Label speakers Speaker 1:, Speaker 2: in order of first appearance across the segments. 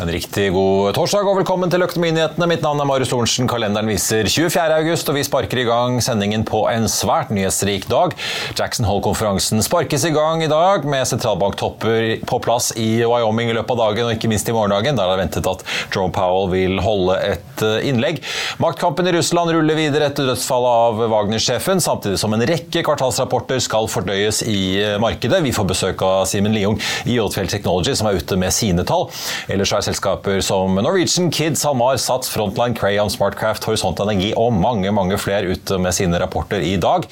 Speaker 1: En riktig god torsdag og velkommen til Økonominyhetene. Mitt navn er Marius Thorensen. Kalenderen viser 24. august, og vi sparker i gang sendingen på en svært nyhetsrik dag. Jackson Hole-konferansen sparkes i gang i dag med sentralbanktopper på plass i Wyoming i løpet av dagen, og ikke minst i morgendagen, der det er ventet at Joe Powell vil holde et eh, innlegg. Maktkampen i Russland ruller videre etter dødsfallet av Wagner-sjefen, samtidig som en rekke kvartalsrapporter skal fordøyes i eh, markedet. Vi får besøk av Simen Liung i Oddfjell Technology, som er ute med sine tall. Ellers er selskaper som Norwegian, Kids, SalMar, Sats, Frontline, Crayon, Smartcraft, Horisont Energi og mange mange flere ute med sine rapporter i dag.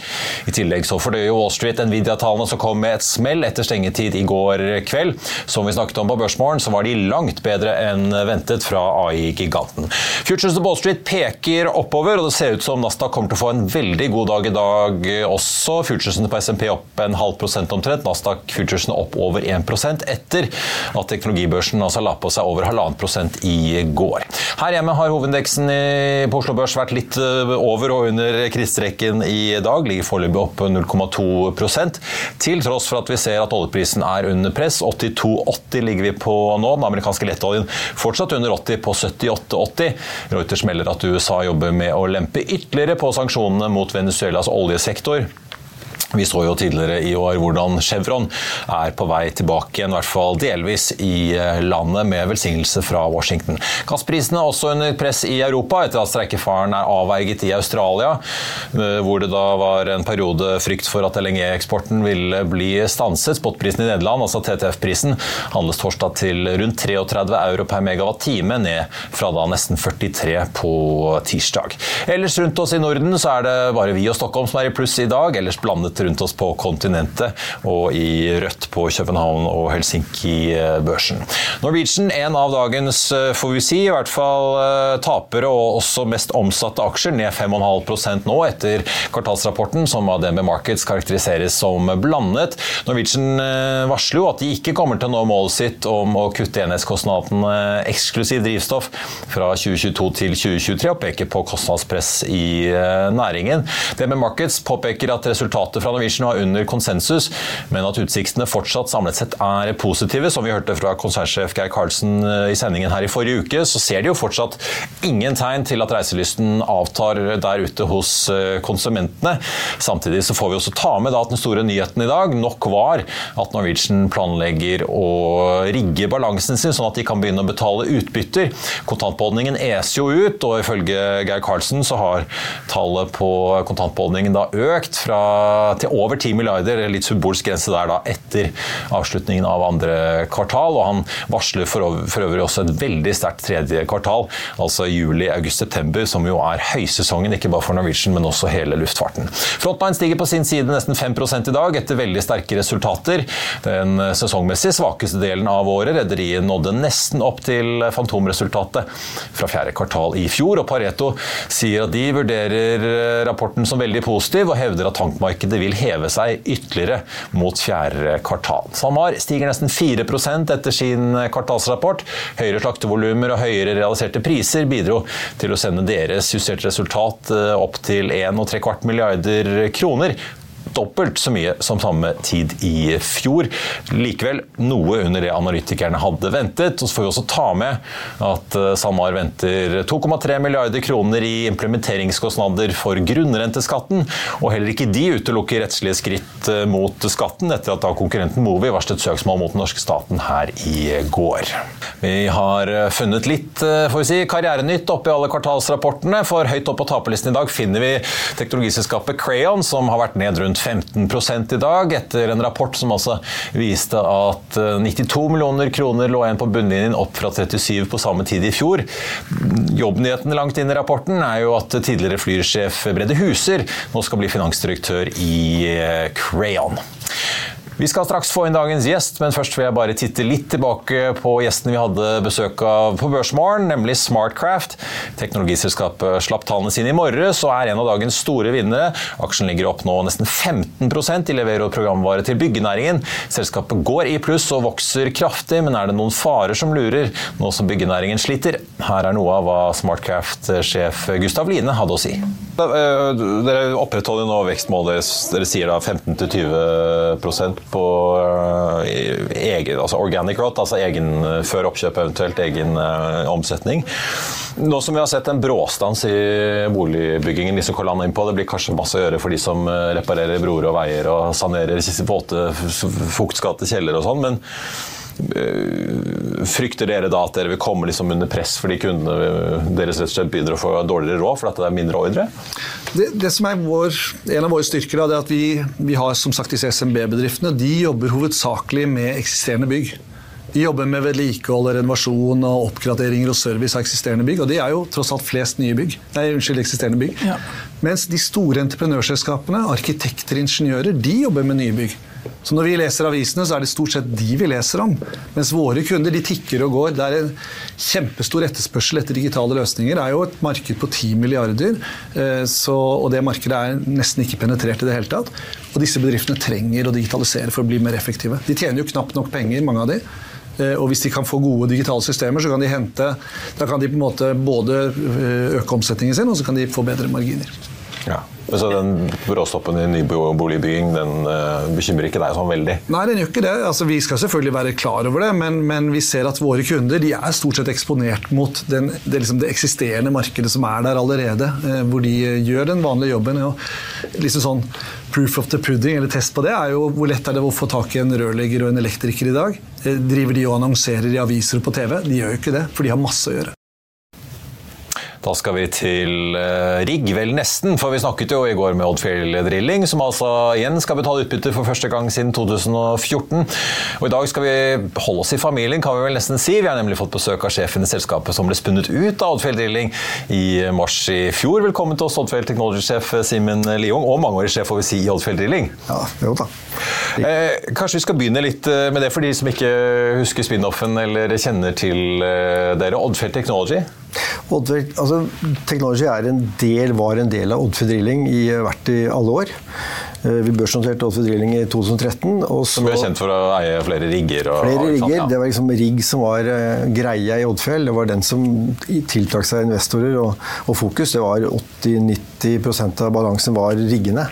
Speaker 1: I tillegg så fordøyer Wall Street Nvidia-tallene som kom med et smell etter stengetid i går kveld. Som vi snakket om på Børsmorgen, så var de langt bedre enn ventet fra AI-giganten. Futures of Wall Street peker oppover, og det ser ut som Nasdaq kommer til å få en veldig god dag i dag også. Futuresene på SMP opp en halv prosent omtrent. Nasdaq Futuresene opp over 1% etter at teknologibørsen altså la på seg over halvannen prosent i går. Her hjemme har hovedindeksen på Oslo Børs vært litt eh, over og under krisestreken i dag. Ligger foreløpig opp 0,2% til tross for at vi ser at oljeprisen er under press. 82,80 ligger vi på nå. Den amerikanske lettoljen fortsatt under 80 på 78,80. Reuters melder at USA jobber med å lempe ytterligere på sanksjonene mot Venezuelas oljesektor. Vi så jo tidligere i år hvordan Chevron er på vei tilbake igjen, i hvert fall delvis i eh, landet, med velsignelse fra Washington. Gassprisene er også under press i Europa etter at streikefaren er avverget i Australia, eh, hvor det da var en periode frykt for at LNG-eksporten ville bli stanset. Spotprisen i Nederland, altså TTF-prisen, handles torsdag til rundt 33 euro per megawatt-time, ned fra da nesten 43 på tirsdag. Ellers rundt oss i Norden så er det bare vi og Stockholm som er i pluss i dag, ellers blandet rundt oss på kontinentet og i rødt på København og Helsinki-børsen. Norwegian, en av dagens, eh, får vi si, i hvert fall eh, tapere og også mest omsatte aksjer, ned 5,5% nå etter kvartalsrapporten, som av DNB Markets karakteriseres som blandet. Norwegian eh, varsler jo at de ikke kommer til å nå målet sitt om å kutte enhetskostnadene eksklusiv drivstoff fra 2022 til 2023, og peker på kostnadspress i næringen. DNB Markets påpeker at resultatet fra Norwegian var under konsensus, men at utsiktene fortsatt samlet sett er positive. Som vi hørte fra konsernsjef Geir Karlsen eh, i sendingen her i forrige uke, så ser de jo fortsatt ingen tegn til at reiselysten avtar der ute hos eh, konsumentene. Samtidig så får vi også ta med at den store nyheten i dag nok var at Norwegian planlegger å rigge balansen sin sånn at de kan begynne å betale utbytter. Kontantbeholdningen eser jo ut, og ifølge Geir Karlsen så har tallet på kontantbeholdningen da økt fra til over 10 milliarder, litt symbolsk grense der da, etter avslutningen av andre kvartal. og Han varsler for øvrig også et veldig sterkt tredje kvartal, altså juli, august, september, som jo er høysesongen, ikke bare for Norwegian, men også hele luftfarten. Frontline stiger på sin side nesten 5 i dag, etter veldig sterke resultater. Den sesongmessig svakeste delen av året. Rederiet nådde nesten opp til fantomresultatet fra fjerde kvartal i fjor, og Pareto sier at de vurderer rapporten som veldig positiv, og hevder at tankmarkedet vil vil heve seg ytterligere mot fjerde kvartal. SalMar stiger nesten 4% etter sin kvartalsrapport. Høyere slaktevolumer og høyere realiserte priser bidro til å sende deres justerte resultat eh, opp til 1,75 milliarder kroner dobbelt så mye som samme tid i fjor. Likevel noe under det analytikerne hadde ventet. Og så får vi også ta med at eh, SalMar venter 2,3 milliarder kroner i implementeringskostnader for grunnrenteskatten, og heller ikke de utelukker rettslige skritt eh, mot skatten etter at da konkurrenten Movi varslet søksmål mot den norske staten her i går. Vi har eh, funnet litt får vi si, karrierenytt oppi alle kvartalsrapportene, for høyt opp på taperlisten i dag finner vi teknologiselskapet Crayon, som har vært ned rundt 15% i dag, etter en rapport som altså viste at 92 eh, millioner kroner lå igjen på bunnlinjen, opp fra 37 på samme tid i fjor. Jobbnyheten langt inn i rapporten er jo at tidligere flysjef Brede Huser nå skal bli finansdirektør i eh, Crayon. Vi skal straks få inn dagens gjest, men først vil jeg bare titte litt tilbake på gjesten vi hadde besøk av på Børsmorgen, nemlig Smartcraft. Teknologiselskapet slapp tallene sine i morges og er en av dagens store vinnere. Aksjen ligger opp nå nesten 15 De leverer programvare til byggenæringen. Selskapet går i pluss og vokser kraftig, men er det noen farer som lurer, nå som byggenæringen sliter? Her er noe av hva Smartcraft-sjef Gustav Line hadde å si. Eh, dere opprettholder nå vekstmålet dere sier da 15-20% på eh, egen, altså organic growth, altså egen, før oppkjøp eventuelt egen omsetning. Nå som vi har sett en bråstans i boligbyggingen, liksom Kolan inn på, det blir kanskje masse å gjøre for de som reparerer broer og veier og sanerer våte, fuktskatte kjeller og sånn, men Frykter dere da at dere vil komme liksom under press fordi kundene deres rett og slett begynner å få dårligere råd fordi det er mindre ordre?
Speaker 2: Det, det, som er vår, En av våre styrker er at vi, vi har som sagt disse SMB-bedriftene. De jobber hovedsakelig med eksisterende bygg. De jobber med vedlikehold, renovasjon og oppgraderinger og service av eksisterende bygg. Og de er jo tross alt flest nye bygg. Nei, unnskyld, eksisterende bygg. Ja. Mens de store entreprenørselskapene, arkitekter, og ingeniører, de jobber med nye bygg. Så når vi leser avisene, så er det stort sett de vi leser om. Mens våre kunder de tikker og går. Det er en kjempestor etterspørsel etter digitale løsninger. Det er jo et marked på 10 milliarder, eh, så, og det markedet er nesten ikke penetrert i det hele tatt. Og disse bedriftene trenger å digitalisere for å bli mer effektive. De tjener jo knapt nok penger, mange av de. Eh, og hvis de kan få gode digitale systemer, så kan de hente Da kan de på en måte både eh, øke omsetningen sin, og så kan de få bedre marginer.
Speaker 1: Ja. Så den bråstoppen i nyboligbygging den uh, bekymrer ikke deg sånn veldig?
Speaker 2: Nei, den gjør ikke det. Altså, vi skal selvfølgelig være klar over det, men, men, vi ser at våre kunder de er stort sett eksponert mot den, det, liksom det, eksisterende markedet som er der allerede. Uh, hvor de gjør den vanlige jobben. Og liksom sånn Proof of the pudding, eller test på det, er jo hvor lett er det å få tak i en rørlegger og en elektriker i dag. Driver de og annonserer i aviser og på TV? De gjør jo ikke det, for de har masse å gjøre.
Speaker 1: Da skal vi til uh, rigg, vel nesten, for vi snakket jo i går med Oddfjell Drilling, som altså igjen skal betale utbytte for første gang siden 2014. Og i dag skal vi holde oss i familien, kan vi vel nesten si. Vi har nemlig fått besøk av sjefen i selskapet som ble spunnet ut av Oddfjell Drilling i mars i fjor. Velkommen til oss, Oddfjell Technology-sjef Simen Liung, og mangeårig sjef får vi si i Oddfjell Drilling.
Speaker 2: Ja, jo da.
Speaker 1: Eh, kanskje vi skal begynne litt eh, med det for de som ikke husker spin-offen eller kjenner til eh, dere. Oddfjell Technology?
Speaker 3: Oddfjell, altså, Technology en del, var en del av Oddfjell Drilling i, vært i alle år. Eh, vi børsnoterte Oddfjell Drilling i 2013.
Speaker 1: Og så, som er kjent for å eie flere rigger? Og,
Speaker 3: flere rigger. Ja. Det var liksom rigg som var uh, greia i Oddfjell. Det var den som tiltrakk seg investorer og, og fokus. Det var 80-90% av balansen var riggene.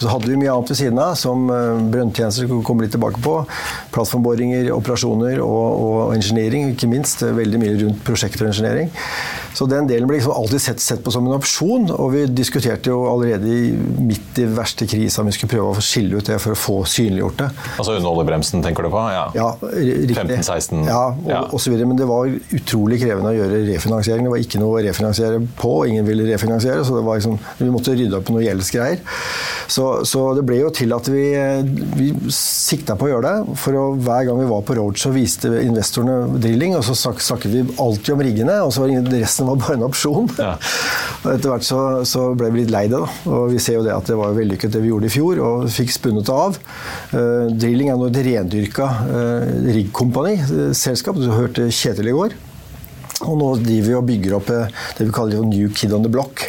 Speaker 3: Så hadde vi mye annet ved siden av, som uh, brønntjenester, kommer litt tilbake på. Plattformboringer, operasjoner og, og engineering, ikke minst. Veldig mye rundt prosjekter og engineering. Så den delen ble liksom alltid sett, sett, på som en opsjon, og vi diskuterte jo allerede i, midt i verste krisa vi skulle prøve å skille ut det for å få synliggjort det.
Speaker 1: Altså under oljebremsen, tenker du på? Ja,
Speaker 3: ja riktig.
Speaker 1: 15-16?
Speaker 3: Ja, og, ja. og så videre, men det var utrolig krevende å gjøre refinansiering. Det var ikke noe å refinansiere på, ingen ville refinansiere, så det var liksom, vi måtte rydde opp noe gjeldsgreier. Så, så, det ble jo til at vi, vi sikta på å gjøre det. For å, hver gang vi var på roadshow, viste investorene drilling, og så snakket vi alltid om riggene, og så var resten var bare en opsjon. Ja. etter hvert så, så, ble vi litt lei det, da. Og vi ser jo det at det var vellykket det vi gjorde i fjor, og fikk spunnet det av. Uh, drilling er nå et rendyrka uh, riggkompani-selskap. Du hørte Kjetil i går. Og nå driver vi og bygger opp det vi kaller New Kid on the Block.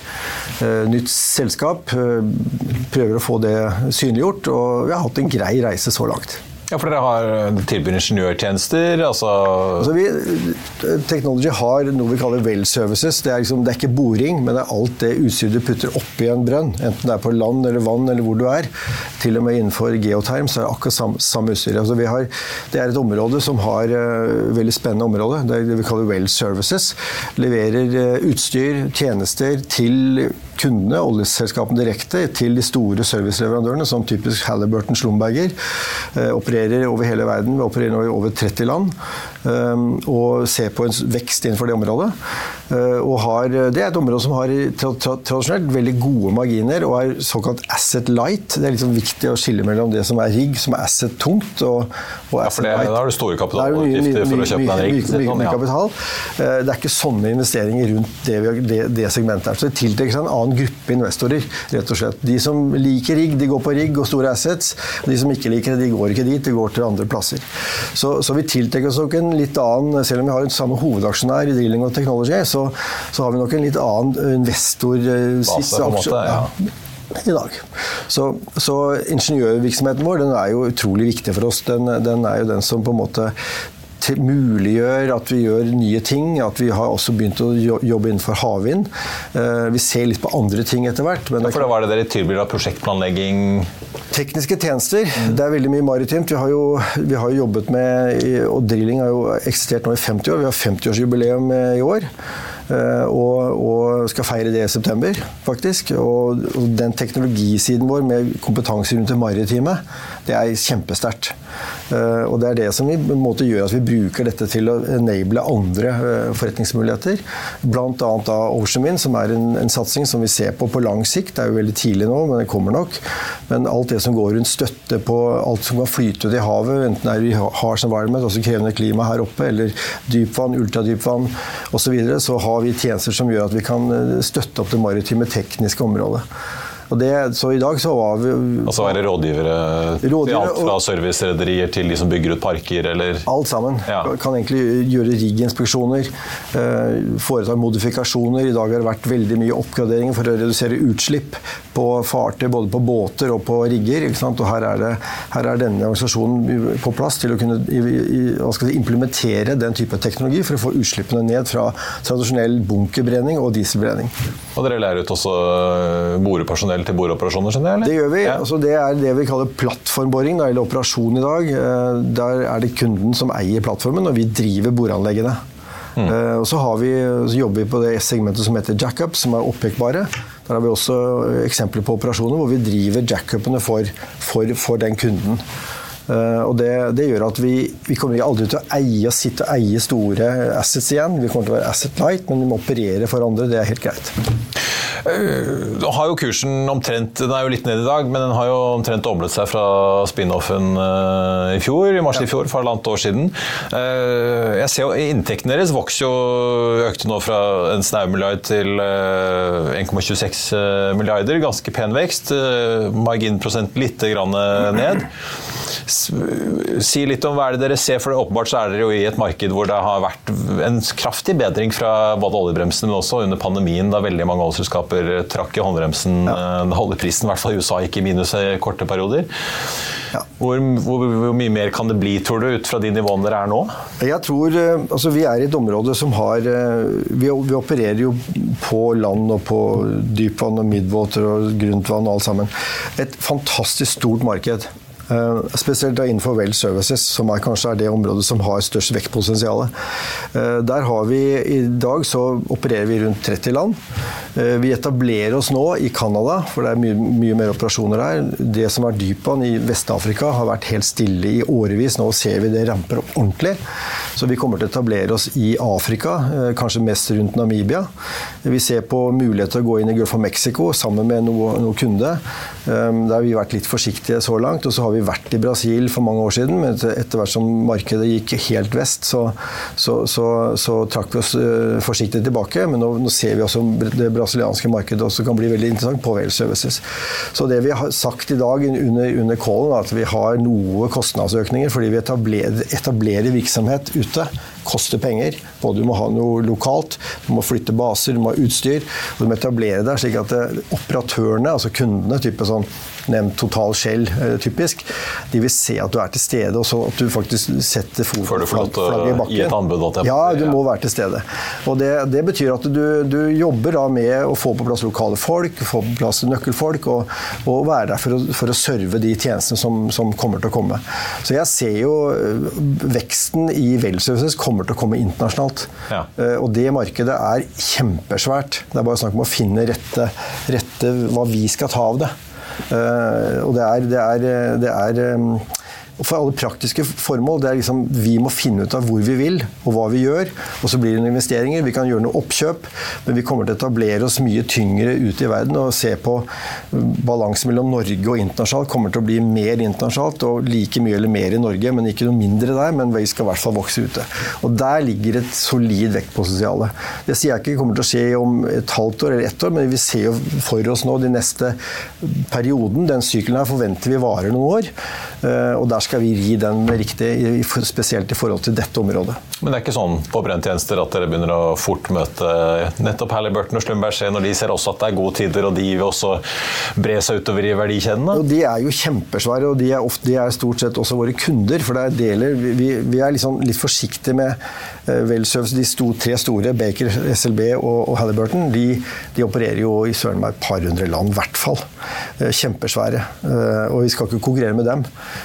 Speaker 3: Nytt selskap. Prøver å få det synliggjort, og vi har hatt en grei reise så langt.
Speaker 1: Ja, for dere har tilbyr ingeniørtjenester, altså
Speaker 3: Altså vi, Technology har noe vi kaller well services. Det er, liksom, det er ikke boring, men det er alt det utstyret du putter oppi en brønn. Enten det er på land eller vann eller hvor du er. Til og med innenfor geoterm så er det akkurat samme, samme utstyr. Altså har, det er et område som har uh, veldig spennende område. Det er det vi kaller well services. Leverer uh, utstyr, tjenester til kundene, oljeselskapene direkte, til de store serviceleverandørene, som typisk Halliburton Slumberger. Uh, over hele verden. Vi opererer nå i over 30 land. Um, og ser på en vekst innenfor det området. Og har, det er et område som har tra tra tradisjonelt veldig gode marginer og er såkalt asset light. Det er liksom viktig å skille mellom det som er rigg, som er asset tungt, og, og
Speaker 1: ja, for det, Da har du store kapitalutgifter for å kjøpe deg rigg.
Speaker 3: Mye, mye, mye kapital. Uh, det er ikke sånne investeringer rundt det, det, det segmentet. Så det tiltrekker seg en annen gruppe investorer, rett og slett. De som liker rigg, de går på rigg og store assets. De som ikke liker det, de går ikke dit, de går til andre plasser. Så, så vi tiltrekker oss nok en litt annen, selv om vi har en samme hovedaksjonær i Drilling og Technology, så, så har vi nok en litt annen investorsits.
Speaker 1: Ja.
Speaker 3: I dag. Så, så, ingeniørvirksomheten vår den er jo utrolig viktig for oss. Den, den er jo den som på en måte muliggjør at vi gjør nye ting. At vi har også begynt å jobbe innenfor havvind. Vi ser litt på andre ting etter hvert.
Speaker 1: Men ja, for da var det dere tilbyr av prosjektplanlegging?
Speaker 3: Tekniske tjenester. Mm. Det er veldig mye maritimt. Vi har jo, vi har jo jobbet med Og drilling har jo eksistert nå i 50 år. Vi har 50-årsjubileum i år. Og, og, skal feire det i september, faktisk. Og, og, den teknologisiden vår med kompetanse rundt det maritime, det er kjempesterkt. Og det er det som vi, måte, gjør at vi bruker dette til å enable andre forretningsmuligheter. Bl.a. da Ocean Wind, som er en, en, satsing som vi ser på på lang sikt. Det er jo veldig tidlig nå, men det kommer nok. Men alt det som går rundt støtte på alt som kan flyte ut i havet, enten det er i harsh environment, altså krevende klima her oppe, eller dypvann, ultradypvann osv., så, så har vi tjenester som gjør at vi kan støtte opp det maritime tekniske området. Det, så i dag så var vi
Speaker 1: Altså være rådgivere, rådgivere alt fra servicerederier til de som bygger ut parker, eller
Speaker 3: Alt sammen. Ja. Kan egentlig gjøre rigginspeksjoner, foreta modifikasjoner. I dag har det vært veldig mye oppgraderinger for å redusere utslipp på fartøy, både på båter og på rigger. Og her er, det, her er, denne organisasjonen på plass til å kunne i, i, si, implementere den type teknologi for å få utslippene ned fra tradisjonell bunkerbrenning og dieselbrenning.
Speaker 1: Og dere lærer ut også borepersonell til boreoperasjoner? Eller?
Speaker 3: Det gjør vi. Ja. Altså, det er det vi kaller plattformboring, eller operasjon i dag. Der er det kunden som eier plattformen, og vi driver boreanleggene. Mm. Og så, vi, så, jobber vi på det segmentet som heter jackup, som er oppekbare. Der har vi også eksempler på operasjoner hvor vi driver jackupene for, for, for den kunden. Uh, og det, det, gjør at vi, vi kommer aldri til å eie og sitte og eie store assets igjen. Vi kommer til å være asset light, men vi må operere for andre. Det er helt greit.
Speaker 1: Nå har jo kursen omtrent Den er jo litt ned i dag, men den har jo omtrent doblet seg fra spin-offen i fjor, i mars i fjor, for halvannet år siden. Jeg ser jo Inntektene deres vokser jo økte nå fra en snau milliard til 1,26 milliarder. Ganske pen vekst. Marginprosent litt grann ned. Si litt om hva er det dere ser, for åpenbart så er dere jo i et marked hvor det har vært en kraftig bedring fra både oljebremsen, men også under pandemien, da veldig mange oljeselskaper trakk i håndbremsen. Ja. Da prisen, i hvert fall i USA, gikk i minus i korte perioder. Ja. Hvor, hvor, hvor, mye mer kan det bli, tror du, ut fra de nivåene dere er nå?
Speaker 3: Jeg tror, altså Vi er i et område som har Vi, vi opererer jo på land og på dypvann og midvåter og gruntvann og alt sammen. Et fantastisk stort marked. Eh, spesielt innenfor Well Services, som er kanskje er det området som har størst vekstpotensial. Eh, der har vi I dag så opererer vi rundt 30 land. Eh, vi etablerer oss nå i Canada, for det er mye, mye mer operasjoner der. Det som er dypvann i Vest-Afrika har vært helt stille i årevis. Nå ser vi det ramper opp ordentlig. Så vi kommer til å etablere oss i Afrika, kanskje mest rundt Namibia. Vi ser på mulighet til å gå inn i Gulf of Mexico sammen med noen noe kunde. Der har vi vært litt forsiktige så langt. Og så har vi vært i Brasil for mange år siden, men etter hvert som markedet gikk helt vest, så, så, så, så trakk vi oss eh, forsiktig tilbake. Men nå, nå, ser vi også det brasilianske markedet også kan bli veldig interessant på Wales Services. Så det vi har sagt i dag under, under callen, er at vi har noe kostnadsøkninger fordi vi etablerer, etablerer virksomhet ute koster penger. Både du må ha noe lokalt, du må flytte baser, du må ha utstyr. og Du må etablere deg slik at eh, operatørene, altså kundene, type sånn nevnt Total Shell eh, typisk, de vil se at du er til stede, og så at du faktisk setter
Speaker 1: Før du får
Speaker 3: flagget i bakken.
Speaker 1: gi et anbud,
Speaker 3: Ja, du må være til stede. Og det, det betyr at du, du jobber da med å få på plass lokale folk, få på plass nøkkelfolk, og, og være der for å, for å serve de tjenestene som, som kommer til å komme. Så jeg ser jo øh, veksten i Well-services kommer til å komme internasjonalt.
Speaker 1: Ja.
Speaker 3: Eh, Og det markedet er kjempesvært. Det er bare snakk om å finne rette, rette hva vi skal ta av det. Eh, og det er, det er, det er um, for alle praktiske formål, det er liksom Vi må finne ut av hvor vi vil, og hva vi gjør. Og så blir det noen investeringer. Vi kan gjøre noe oppkjøp, men vi kommer til å etablere oss mye tyngre ute i verden og se på um, balansen mellom Norge og internasjonalt. Kommer til å bli mer internasjonalt og like mye eller mer i Norge, men ikke noe mindre der. Men vi skal i hvert fall vokse ute. Og der ligger et solid vektpotensial. Det sier jeg ikke kommer til å skje om et halvt år eller ett år, men vi ser jo for oss nå de neste perioden. Den sykkelen her forventer vi varer noen år. eh, Og der skal vi ri den riktig, spesielt i forhold til dette området.
Speaker 1: Men det er ikke sånn på brenntjenester at dere begynner å fort møte nettopp Halliburton og Slumberger når de ser også at det er gode tider, og de vil også bre seg utover i verdikjedene?
Speaker 3: De er jo kjempesvære, og de er, ofte, de er stort sett også våre kunder. For det er deler Vi, vi, er liksom litt forsiktige med uh, De sto, tre store, Baker, SLB og, og Halliburton, de, de opererer jo i søren meg et par hundre land, i hvert fall. Eh, kjempesvære. Eh, og vi skal ikke konkurrere med dem.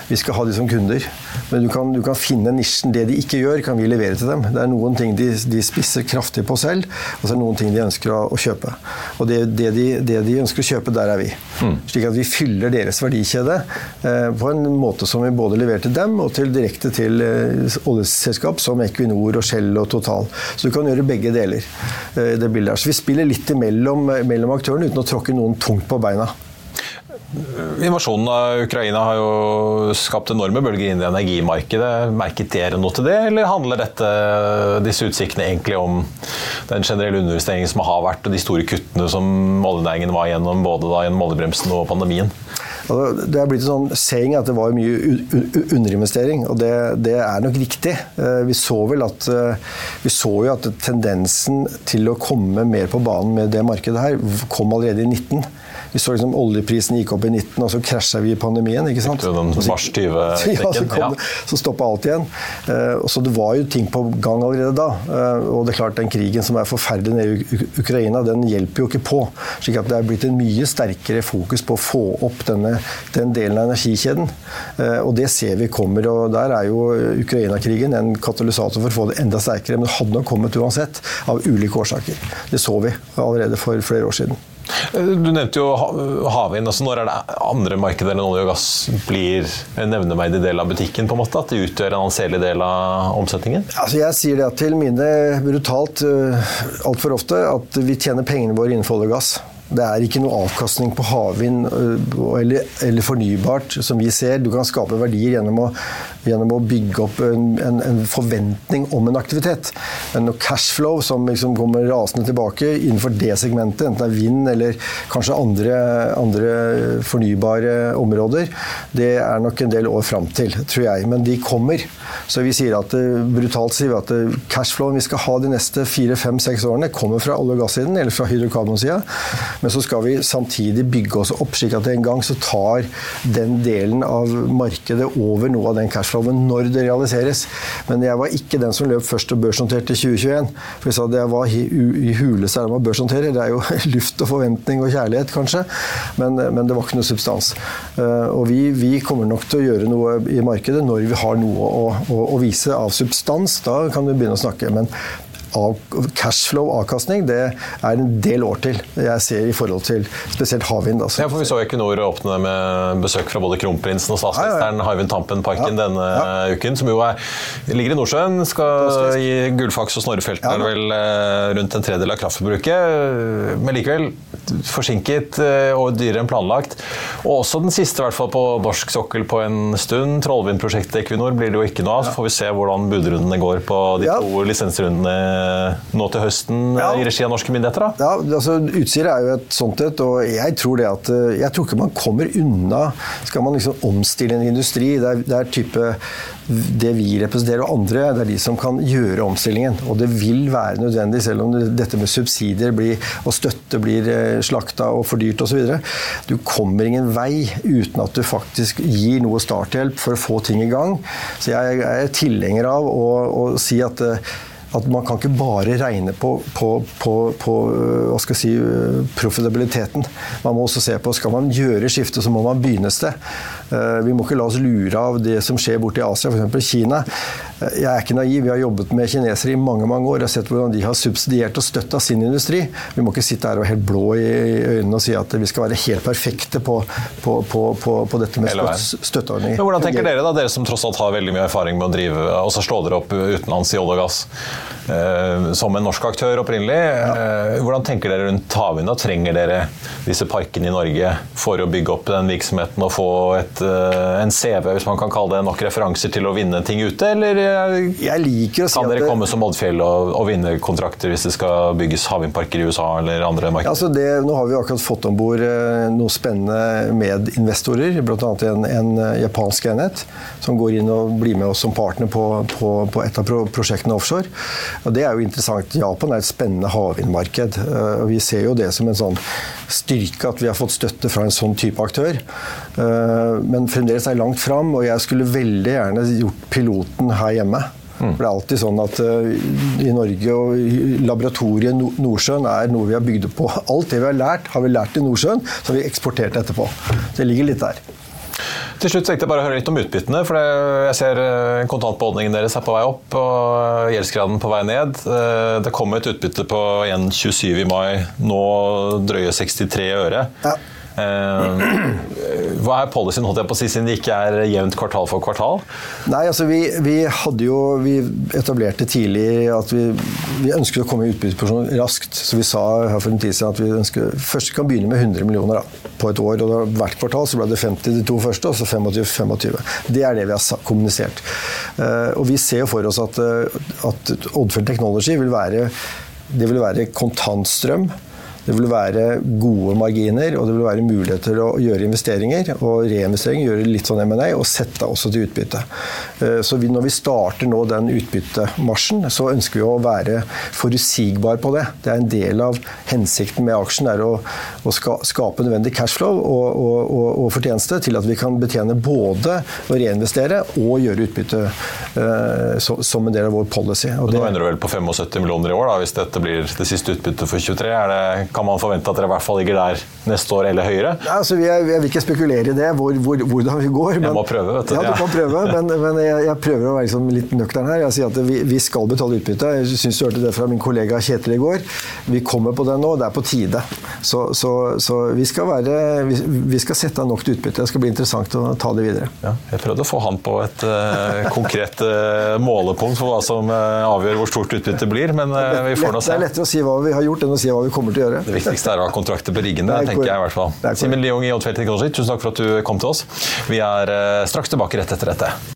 Speaker 3: Vi skal ha de som kunder. Men du kan, du kan finne nisjen. Det de ikke gjør, kan vi levere til dem. Det er noen ting de, de spisser kraftig på selv, og så er det noen ting de ønsker å, å kjøpe. Og det, det, de, det de ønsker å kjøpe, der er vi. Slik at vi fyller deres verdikjede eh, på en måte som vi både leverer til dem og til direkte til eh, oljeselskap som Equinor og Shell og Total. Så du kan gjøre begge deler. Eh, det bildet her. Så vi spiller litt imellom mellom aktørene uten å tråkke noen tungt på beina.
Speaker 1: Invasjonen av Ukraina har jo skapt enorme bølger inn i energimarkedet. Merket dere noe til det, eller handler dette, disse utsiktene egentlig om den generelle underinvesteringen som har vært, og de store kuttene som oljenæringen var gjennom, både da gjennom oljebremsen og pandemien?
Speaker 3: Altså, det er blitt en sånn saying at det var mye underinvestering, og det, det er nok riktig. Eh, Vi så vel at eh, så jo at tendensen til å komme mer på banen med det markedet her kom allerede i 19. Vi så liksom oljeprisen gikk opp i 19, og så krasja vi i pandemien. ikke sant?
Speaker 1: Den
Speaker 3: Så-
Speaker 1: mars 20-knekken,
Speaker 3: Ja, så, kom, så stoppa alt igjen. Uh, så det var jo ting på gang allerede da. Uh, og det er klart den krigen som er forferdelig nede i Ukraina, den hjelper jo ikke på. slik at det er blitt en mye sterkere fokus på å få opp denne, den delen av energikjeden. Uh, og det ser vi kommer. og Der er jo Ukraina-krigen en katalysator for å få det enda sterkere. Men det hadde nok kommet uansett, av ulike årsaker. Det så vi allerede for flere år siden.
Speaker 1: Du nevnte jo ha- havvind. altså Når er det andre markeder enn olje og gass blir en nevneverdig del av butikken? på en måte, At de utgjør en anselig del av omsetningen?
Speaker 3: Altså jeg sier det til mine brutalt uh, altfor ofte at vi tjener pengene våre innenfor olje og gass. Det er ikke noe avkastning på havvind øh, eller, eller fornybart som vi ser. Du kan skape verdier gjennom å, gjennom å bygge opp en, en, en forventning om en aktivitet. Men noe cashflow som liksom kommer rasende tilbake innenfor det segmentet, enten det er vind eller kanskje andre, andre fornybare områder, det er nok en del år fram til, tror jeg. Men de kommer. Så vi sier at eh, brutalt sier vi at eh, cashflowen vi skal ha de neste fire, fem, seks årene, kommer fra olje- og gassiden eller fra hydrokarbonsida. Men så skal vi samtidig bygge oss opp, slik at en gang så tar den delen av markedet over noe av den cashflowen når det realiseres. Men jeg var ikke den som løp først og børsnoterte i 2021. For jeg sa at jeg var i, hule huleste erme å børsnotere. Det er jo luft og forventning og kjærlighet, kanskje. Men, men det var ikke noe substans. Eh, Og vi, vi kommer nok til å gjøre noe i markedet når vi har noe å, å, å vise av substans. Da kan vi begynne å snakke. Men av cashflow, avkastning, det er en del år til. Jeg ser i forhold til spesielt havvind. Altså.
Speaker 1: Ja, for Vi så Equinor åpne med besøk fra både kronprinsen og statsministeren Hywind Tampen-parken
Speaker 3: Ja.
Speaker 1: denne
Speaker 3: Ja.
Speaker 1: uken, som jo er, ligger i Nordsjøen. Skal gi Gullfaks og Snorrefelten
Speaker 3: Ja.
Speaker 1: vel eh, rundt en tredjedel av kraftforbruket. Men likevel forsinket eh, og dyrere enn planlagt. Og også den siste, i hvert fall på norsk sokkel på en stund. Trollvindprosjektet Equinor blir det jo ikke noe av. Så får vi se hvordan budrundene går på de
Speaker 3: Ja.
Speaker 1: to lisensrundene nå til høsten
Speaker 3: Ja.
Speaker 1: i regi av norske myndigheter. da.
Speaker 3: Ja, altså Utsira er jo et sånt et, og jeg tror det at eh, Jeg tror ikke man kommer unna Skal man liksom omstille en industri, det er, det er type det vi representerer og andre, det er de som kan gjøre omstillingen. Og det vil være nødvendig, selv om dette med subsidier blir, og støtte blir eh, slakta og fordyrt osv. Du kommer ingen vei uten at du faktisk gir noe starthjelp for å få ting i gang. Så jeg er tilhenger av å, å si at eh, at man kan ikke bare regne på, på, på, på øh, hva skal jeg si, øh, profitabiliteten. Man må også se på skal man gjøre skiftet, så må man begynne et sted. Eh, Vi må ikke la oss lure av det som skjer borte i Asia, f.eks. Kina. Eh, Jeg er ikke naiv, vi har jobbet med kinesere i mange mange år og sett hvordan de har subsidiert og støtta sin industri. Vi må ikke sitte her og være helt blå i øynene og si at vi skal være helt perfekte på, på, på, på, på dette med støtteordninger.
Speaker 1: Men Hvordan tenker dere da, dere som tross alt har veldig mye erfaring med å drive og så slå dere opp utenlands i olje og gass, eh, som en norsk aktør opprinnelig. Ja. hvordan tenker dere rundt havvind? Trenger dere disse parkene i Norge for å bygge opp den virksomheten og få et, eh, en CV, hvis man kan kalle det nok referanser til å vinne ting ute, eller eh,
Speaker 3: Jeg liker å si
Speaker 1: kan
Speaker 3: at
Speaker 1: dere
Speaker 3: det-
Speaker 1: komme som Oddfjell og, og vinne kontrakter hvis det skal bygges havvindparker i USA eller andre markeder?
Speaker 3: altså det, nå har vi akkurat fått om bord eh, noen spennende medinvestorer, bl.a. En, en eh, japansk enhet som går inn og blir med oss som partner på, på, på et av prosjektene offshore. Og Det er jo interessant. Japan er et spennende havvindmarked. eh, og Vi ser jo det som en sånn styrke at vi har fått støtte fra en sånn type aktør. Men fremdeles er langt fram, og jeg skulle veldig gjerne gjort piloten her hjemme. For Det er alltid sånn at uh, i Norge og laboratoriet no Nordsjøen er noe vi har bygd på. Alt det vi har lært, har vi lært i Nordsjøen, så har vi eksportert etterpå. Det ligger litt der.
Speaker 1: Til slutt tenkte jeg bare å høre litt om utbyttene. for Jeg ser eh, kontantbeholdningen deres er på vei opp og gjeldsgraden på vei ned. Eh, Det kom et utbytte på 1,27 i mai, nå drøye 63 øre.
Speaker 3: Ja.
Speaker 1: Eh, Hva er policyen holdt jeg på å si, siden det ikke er jevnt kvartal for kvartal?
Speaker 3: Nei, altså vi, vi hadde jo Vi etablerte tidlig at vi, vi ønsket å komme i utbytteposisjon raskt. Så vi sa her for en tid siden at vi ønsker, først kan begynne med 100 millioner da, på et år. og Hvert kvartal så ble det 50 de to første, og så 25-25. Det er det vi har kommunisert. Eh, og vi ser jo for oss at, eh, at Oddfjell Technology vil være det vil være kontantstrøm. Det vil være gode marginer, og det vil være muligheter til å gjøre investeringer og reinvesteringer, gjøre litt sånn M&A, og sette også til utbytte. Eh, Så vi, når vi starter nå den utbyttemarsjen, så ønsker vi å være forutsigbar på det. Det er en del av hensikten med aksjen, er å, å skape nødvendig cashflow og, og, og, og fortjeneste til at vi kan betjene både å reinvestere og gjøre utbytte eh, så, som en del av vår policy. Og
Speaker 1: Nå ender du vel på 75 millioner i år, da, hvis dette blir det siste utbyttet for 23. Er det, kan man forvente at dere i hvert fall ligger der neste år eller høyere?
Speaker 3: Ja, altså, jeg, jeg vil ikke spekulere i det, hvor, hvor, hvordan vi går.
Speaker 1: Jeg må prøve, vet du.
Speaker 3: Ja, du kan prøve, men, men jeg, jeg prøver å være liksom litt nøktern her. Jeg sier at vi, vi skal betale utbytte. Jeg syns du hørte det fra min kollega Kjetil i går. Vi kommer på det nå, det er på tide. Så, så, så vi, skal være, vi, vi skal sette av nok til utbytte. Det skal bli interessant å ta det videre.
Speaker 1: Ja, jeg prøvde å få han på et uh, konkret uh, målepunkt for hva som uh, avgjør hvor stort utbyttet blir, men vi får nå
Speaker 3: det er lettere å si hva vi har gjort, enn å si hva vi kommer til å gjøre.
Speaker 1: Det viktigste er å ha kontrakter på riggene,
Speaker 3: er
Speaker 1: tenker jeg i hvert fall. Simen Leong i Oddfeldt Technology, tusen takk for at du kom til oss. Vi er eh, straks tilbake rett etter dette.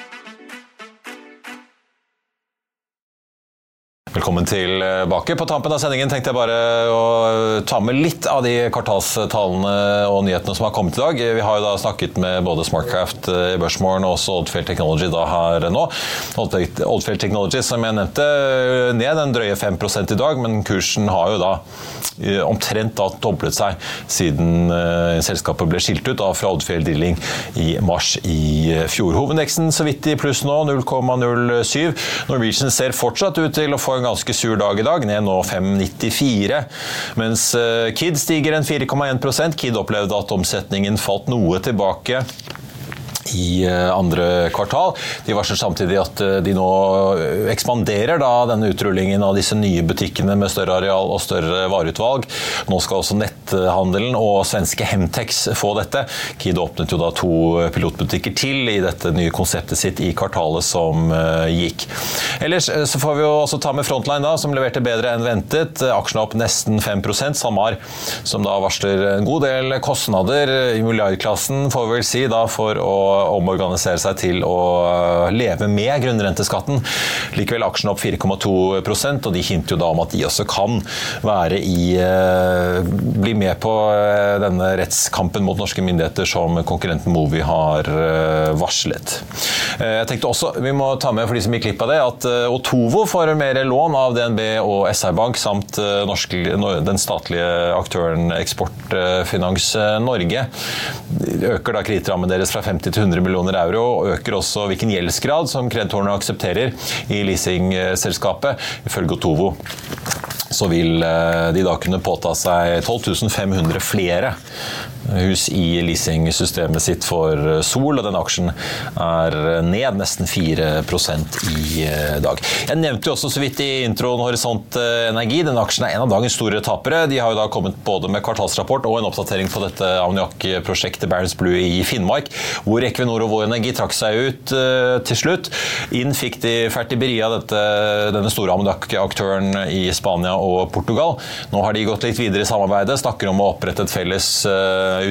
Speaker 1: Velkommen tilbake. På tampen av sendingen tenkte jeg bare å ta med litt av de kvartalstallene og nyhetene som har kommet i dag. Vi har jo da snakket med både Smartcraft i Børsmorgen og også Oddfield Technology da her nå. Oddfield Technology, som jeg nevnte, ned en drøye 5 i dag, men kursen har jo da eh, omtrent da doblet seg siden uh, selskapet ble skilt ut da, fra Oddfield Drilling i mars i fjor. Hovedindeksen så vidt i pluss nå, 0,07. Norwegian ser fortsatt ut til å få en ganske sur dag i dag, ned nå 5,94. Mens eh, Kid stiger en 4,1% Kid opplevde at omsetningen falt noe tilbake i eh, andre kvartal. De varsler samtidig at eh, de nå ekspanderer da, denne utrullingen av disse nye butikkene med større areal og større vareutvalg. Nå skal også netthandelen og svenske Hemtex få dette. Kid åpnet jo da to pilotbutikker til i dette nye konseptet sitt i kvartalet som eh, gikk. Ellers så får vi jo også ta med Frontline, da, som leverte bedre enn ventet. Aksjene opp nesten 5% SalMar, som da varsler en god del kostnader i milliardklassen, får vi vel si, da, for å omorganisere seg til å eh, leve med grunnrenteskatten. Likevel aksjen opp 4,2 og de hinter jo da om at de også kan være i eh, bli med på eh, denne rettskampen mot norske myndigheter som konkurrenten Movi har varslet. Jeg tenkte også vi må ta med for de som gikk glipp av det, at Otovo får mer lån av DNB og SR Bank samt norsk, den statlige aktøren Eksportfinans Norge. Øker da kredittrammen deres fra 50 til 100 millioner euro, og øker også hvilken gjeldsgrad som kreditorene aksepterer i leasingselskapet, ifølge Otovo. Så vil eh, de da kunne påta seg 12 500 flere hus i leasingsystemet sitt for Sol, og den aksjen er ned nesten 4% i eh, dag. Jeg nevnte jo også så vidt i introen Horisont eh, Energi. Denne aksjen er en av dagens store tapere. De har jo da kommet både med kvartalsrapport og en oppdatering på dette ammoniakkprosjektet Barents Blue i Finnmark, hvor Equinor og Vår Energi trakk seg ut til slutt. Inn fikk de Fertiberia, dette, denne store ammoniakkaktøren i Spania og Portugal. Nå har de gått litt videre i samarbeidet, snakker om å opprette et felles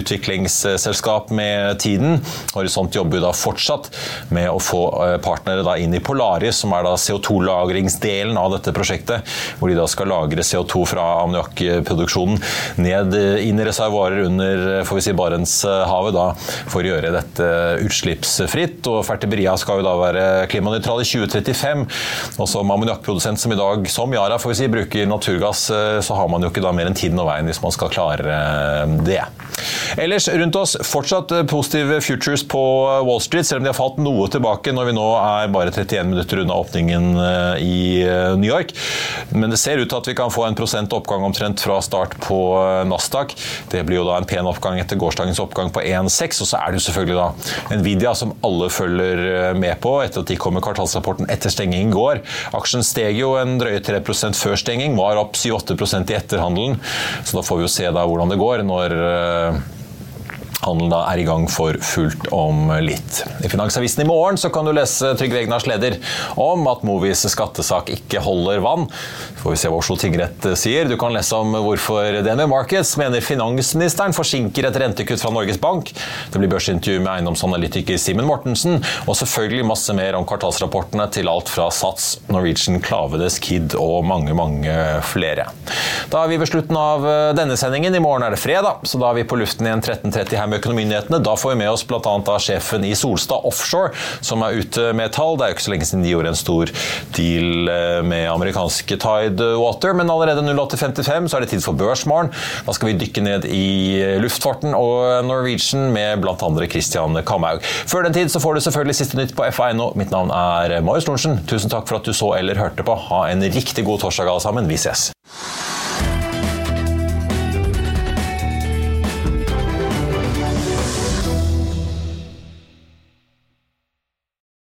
Speaker 1: utviklingsselskap med tiden. Horisont jobber jo da fortsatt med å få eh, partnere inn i Polaris, som er da CO2-lagringsdelen av dette prosjektet. Hvor de da skal lagre CO2 fra ammoniakkproduksjonen ned inn i reservoarer under eh, får vi si, Barentshavet da, for å gjøre dette utslippsfritt. Og Fertiberia skal jo da være klimanøytral i 2035. Og som ammoniakkprodusent som i dag, som Yara, får vi si, bruker naturgass, eh, så har man jo ikke da mer enn tiden og veien hvis man skal klare det. Ellers rundt oss fortsatt eh, positive futures på eh, Wall Street, selv om de har falt noe tilbake når vi nå er bare 31 minutter unna åpningen eh, i New York. Men det ser ut til at vi kan få en prosent oppgang omtrent fra start på Nasdaq. Det blir jo da en pen oppgang etter gårsdagens oppgang på 1,6. Og så er det jo selvfølgelig da Nvidia som alle følger med på etter at de kom med kvartalsrapporten etter stenging i går. Aksjen steg jo en drøye 3% før stenging, var opp 7-8 i etterhandelen. Så da får vi jo se da hvordan det går når Handelen da er i gang for fullt om litt. I Finansavisen i morgen kan du lese Trygve Egnars leder om at Movies skattesak ikke holder vann. Får vi se hva Oslo tingrett sier. Du kan lese om hvorfor DNV Markets mener finansministeren forsinker et rentekutt fra Norges Bank. Det blir børsintervju med eiendomsanalytiker Simen Mortensen, og selvfølgelig masse mer om kvartalsrapportene til alt fra Sats, Norwegian, Klavedes, Kid og mange, mange flere. Da er vi ved slutten av denne sendingen. I morgen er det fredag, så da er vi på luften igjen 13.30 her med Økonominyhetene. Da får vi med oss bl.a. sjefen i Solstad Offshore, som er ute med tall. Det er jo ikke så lenge siden de gjorde en stor deal eh, med amerikanske Tidewater, men allerede 08.55 så er det tid for Børsmorgen. Da skal vi dykke ned i luftfarten og Norwegian med bl.a. Christian Kamhaug. Før den tid så får du selvfølgelig siste nytt på FA.no. Mitt navn er Marius Lorentzen. Tusen takk for at du så eller hørte på. Ha en riktig god torsdag alle sammen. Vi ses.